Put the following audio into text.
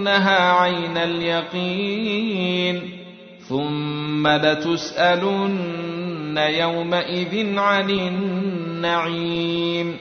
لترونها عين اليقين. ثم لتسألن يومئذ عن النعيم.